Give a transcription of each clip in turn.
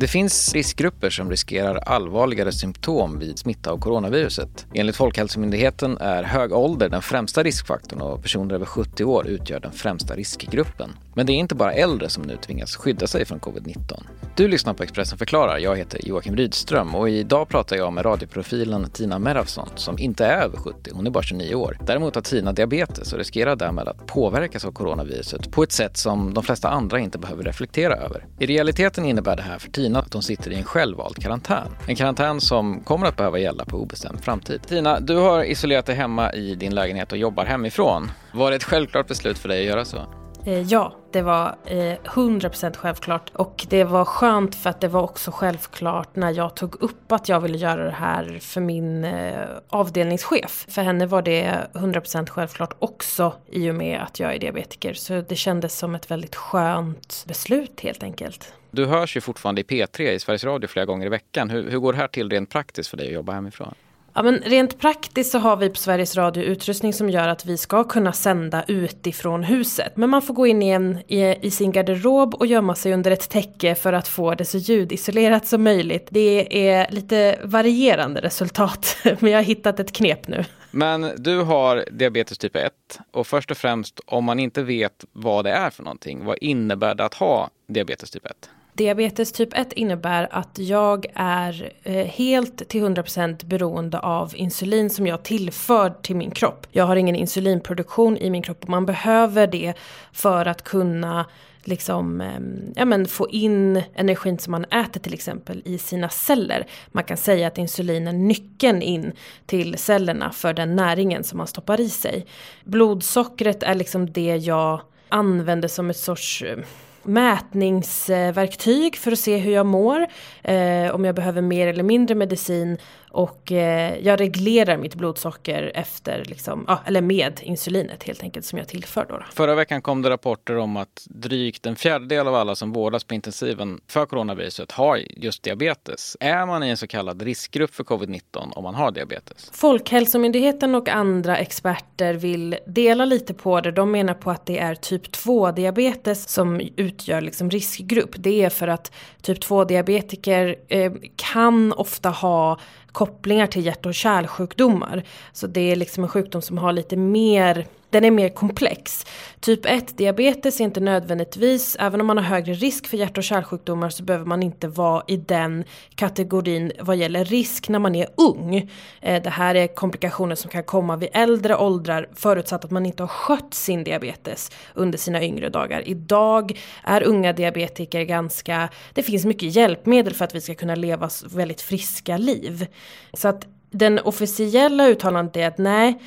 Det finns riskgrupper som riskerar allvarligare symptom vid smitta av coronaviruset. Enligt Folkhälsomyndigheten är hög ålder den främsta riskfaktorn och personer över 70 år utgör den främsta riskgruppen. Men det är inte bara äldre som nu tvingas skydda sig från covid-19. Du lyssnar på Expressen förklarar. Jag heter Joakim Rydström och idag pratar jag med radioprofilen Tina Merafsson som inte är över 70, hon är bara 29 år. Däremot har Tina diabetes och riskerar därmed att påverkas av coronaviruset på ett sätt som de flesta andra inte behöver reflektera över. I realiteten innebär det här för Tina att hon sitter i en självvald karantän. En karantän som kommer att behöva gälla på obestämd framtid. Tina, du har isolerat dig hemma i din lägenhet och jobbar hemifrån. Var det ett självklart beslut för dig att göra så? Eh, ja, det var eh, 100% självklart. Och det var skönt för att det var också självklart när jag tog upp att jag ville göra det här för min eh, avdelningschef. För henne var det 100% självklart också i och med att jag är diabetiker. Så det kändes som ett väldigt skönt beslut helt enkelt. Du hörs ju fortfarande i P3 i Sveriges Radio flera gånger i veckan. Hur, hur går det här till rent praktiskt för dig att jobba hemifrån? Ja, men rent praktiskt så har vi på Sveriges Radio utrustning som gör att vi ska kunna sända utifrån huset. Men man får gå in igen i, i sin garderob och gömma sig under ett täcke för att få det så ljudisolerat som möjligt. Det är lite varierande resultat, men jag har hittat ett knep nu. Men du har diabetes typ 1 och först och främst om man inte vet vad det är för någonting, vad innebär det att ha diabetes typ 1? Diabetes typ 1 innebär att jag är eh, helt till 100% beroende av insulin som jag tillför till min kropp. Jag har ingen insulinproduktion i min kropp och man behöver det för att kunna liksom, ehm, ja, men få in energin som man äter till exempel i sina celler. Man kan säga att insulin är nyckeln in till cellerna för den näringen som man stoppar i sig. Blodsockret är liksom det jag använder som ett sorts eh, mätningsverktyg för att se hur jag mår. Eh, om jag behöver mer eller mindre medicin och eh, jag reglerar mitt blodsocker efter, liksom, ah, eller med insulinet helt enkelt som jag tillför. Då, då. Förra veckan kom det rapporter om att drygt en fjärdedel av alla som vårdas på intensiven för coronaviruset har just diabetes. Är man i en så kallad riskgrupp för covid-19 om man har diabetes? Folkhälsomyndigheten och andra experter vill dela lite på det. De menar på att det är typ 2 diabetes som utgör liksom riskgrupp. Det är för att typ 2 diabetiker eh, kan ofta ha kopplingar till hjärt och kärlsjukdomar. Så det är liksom en sjukdom som har lite mer den är mer komplex. Typ 1 diabetes är inte nödvändigtvis, även om man har högre risk för hjärt och kärlsjukdomar så behöver man inte vara i den kategorin vad gäller risk när man är ung. Eh, det här är komplikationer som kan komma vid äldre åldrar förutsatt att man inte har skött sin diabetes under sina yngre dagar. Idag är unga diabetiker ganska, det finns mycket hjälpmedel för att vi ska kunna leva väldigt friska liv. Så att den officiella uttalandet är att nej,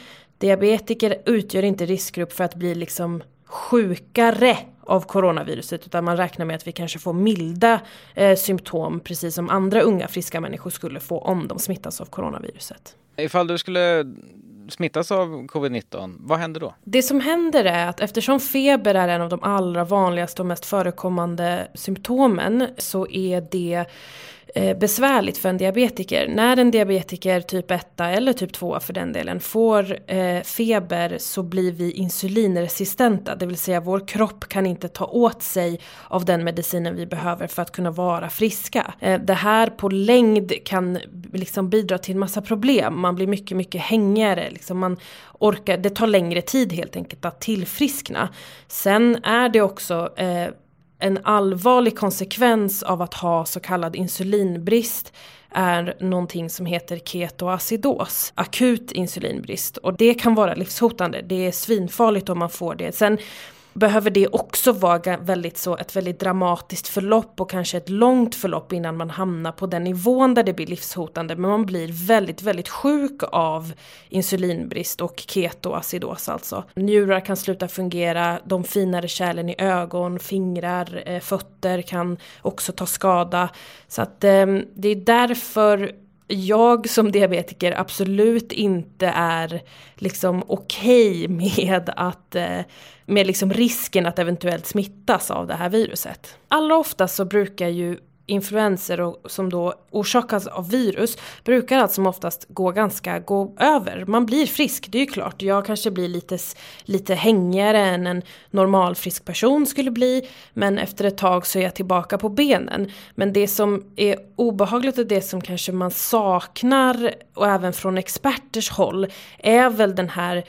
diabetiker utgör inte riskgrupp för att bli liksom sjukare av coronaviruset utan man räknar med att vi kanske får milda eh, symptom precis som andra unga friska människor skulle få om de smittas av coronaviruset. Ifall du skulle smittas av covid-19, vad händer då? Det som händer är att eftersom feber är en av de allra vanligaste och mest förekommande symptomen så är det Eh, besvärligt för en diabetiker. När en diabetiker typ 1 eller typ 2 för den delen får eh, feber så blir vi insulinresistenta. Det vill säga vår kropp kan inte ta åt sig av den medicinen vi behöver för att kunna vara friska. Eh, det här på längd kan liksom bidra till en massa problem. Man blir mycket, mycket hängigare. Liksom man orkar, det tar längre tid helt enkelt att tillfriskna. Sen är det också eh, en allvarlig konsekvens av att ha så kallad insulinbrist är någonting som heter ketoacidos, akut insulinbrist. Och det kan vara livshotande, det är svinfarligt om man får det. Sen behöver det också vara väldigt så, ett väldigt dramatiskt förlopp och kanske ett långt förlopp innan man hamnar på den nivån där det blir livshotande. Men man blir väldigt, väldigt sjuk av insulinbrist och ketoacidos alltså. Njurar kan sluta fungera, de finare kärlen i ögon, fingrar, eh, fötter kan också ta skada. Så att eh, det är därför jag som diabetiker absolut inte är liksom okej okay med att eh, med liksom risken att eventuellt smittas av det här viruset. Allra oftast så brukar ju influenser och, som då orsakas av virus brukar allt som oftast gå ganska gå över. Man blir frisk, det är ju klart. Jag kanske blir lite, lite hängigare än en normal frisk person skulle bli. Men efter ett tag så är jag tillbaka på benen. Men det som är obehagligt och det som kanske man saknar och även från experters håll är väl den här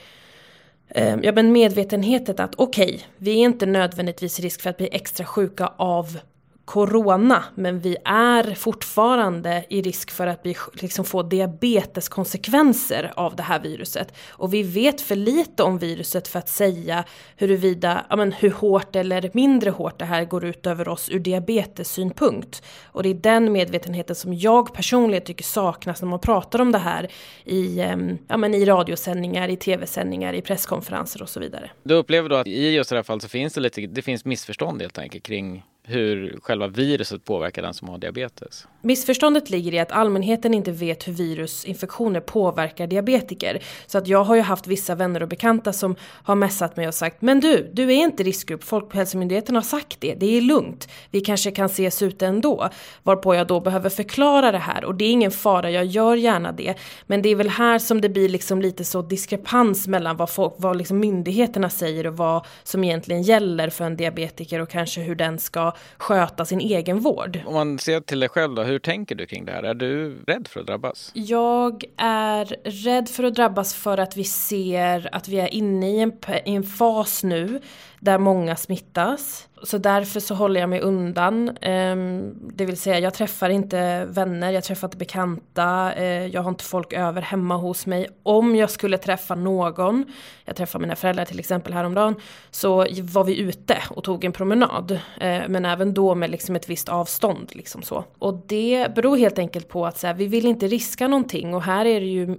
eh, ja, men medvetenheten att okej, okay, vi är inte nödvändigtvis risk för att bli extra sjuka av corona men vi är fortfarande i risk för att vi liksom får diabeteskonsekvenser av det här viruset. Och vi vet för lite om viruset för att säga huruvida, ja, men hur hårt eller mindre hårt det här går ut över oss ur diabetessynpunkt. Och det är den medvetenheten som jag personligen tycker saknas när man pratar om det här i, ehm, ja, men i radiosändningar, i tv-sändningar, i presskonferenser och så vidare. Du upplever då att i just det här fallet så finns det lite, det finns missförstånd helt enkelt kring hur själva viruset påverkar den som har diabetes. Missförståndet ligger i att allmänheten inte vet hur virusinfektioner påverkar diabetiker. Så att jag har ju haft vissa vänner och bekanta som har messat mig och sagt Men du, du är inte riskgrupp, Folkhälsomyndigheten har sagt det, det är lugnt. Vi kanske kan ses ute ändå. Varpå jag då behöver förklara det här och det är ingen fara, jag gör gärna det. Men det är väl här som det blir liksom lite så diskrepans mellan vad, folk, vad liksom myndigheterna säger och vad som egentligen gäller för en diabetiker och kanske hur den ska sköta sin egen vård. Om man ser till dig själv då, hur tänker du kring det här? Är du rädd för att drabbas? Jag är rädd för att drabbas för att vi ser att vi är inne i en, i en fas nu där många smittas. Så därför så håller jag mig undan. Ehm, det vill säga jag träffar inte vänner, jag träffar inte bekanta, eh, jag har inte folk över hemma hos mig. Om jag skulle träffa någon, jag träffade mina föräldrar till exempel häromdagen, så var vi ute och tog en promenad. Eh, men även då med liksom ett visst avstånd. Liksom så. Och det beror helt enkelt på att så här, vi vill inte riska någonting och här är det ju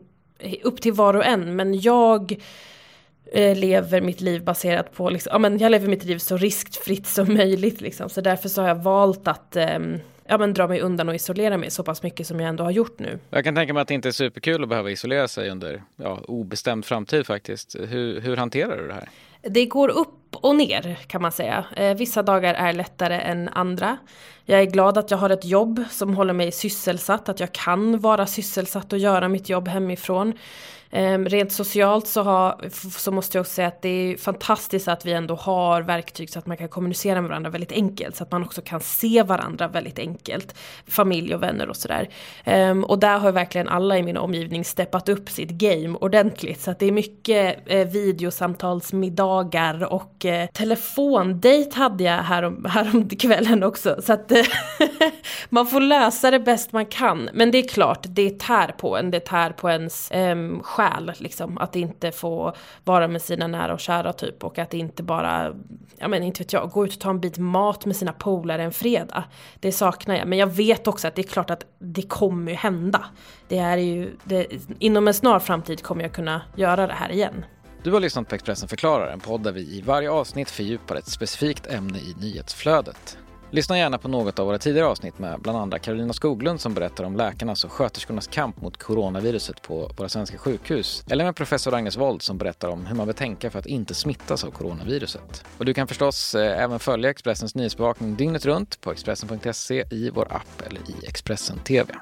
upp till var och en. Men jag lever mitt liv baserat på, liksom, ja men jag lever mitt liv så riskfritt som möjligt liksom. Så därför så har jag valt att eh, ja, men dra mig undan och isolera mig så pass mycket som jag ändå har gjort nu. Jag kan tänka mig att det inte är superkul att behöva isolera sig under ja, obestämd framtid faktiskt. Hur, hur hanterar du det här? Det går upp och ner kan man säga. Eh, vissa dagar är lättare än andra. Jag är glad att jag har ett jobb som håller mig sysselsatt, att jag kan vara sysselsatt och göra mitt jobb hemifrån. Ehm, rent socialt så, har, så måste jag också säga att det är fantastiskt att vi ändå har verktyg så att man kan kommunicera med varandra väldigt enkelt. Så att man också kan se varandra väldigt enkelt. Familj och vänner och sådär. Ehm, och där har verkligen alla i min omgivning steppat upp sitt game ordentligt. Så att det är mycket eh, videosamtalsmiddagar och eh, telefondejt hade jag härom, härom kvällen också. Så att eh, man får lösa det bäst man kan. Men det är klart, det tär på en. Det tär på ens um, själ. Liksom. Att inte få vara med sina nära och kära typ. Och att inte bara, ja men inte vet jag, gå ut och ta en bit mat med sina polare en fredag. Det saknar jag. Men jag vet också att det är klart att det kommer ju hända. Det är ju, det, inom en snar framtid kommer jag kunna göra det här igen. Du har lyssnat på Expressen förklarar, en podd där vi i varje avsnitt fördjupar ett specifikt ämne i nyhetsflödet. Lyssna gärna på något av våra tidigare avsnitt med bland andra Karolina Skoglund som berättar om läkarnas och sköterskornas kamp mot coronaviruset på våra svenska sjukhus. Eller med professor Agnes Wold som berättar om hur man bör tänka för att inte smittas av coronaviruset. Och du kan förstås eh, även följa Expressens nyhetsbevakning dygnet runt på Expressen.se, i vår app eller i Expressen TV.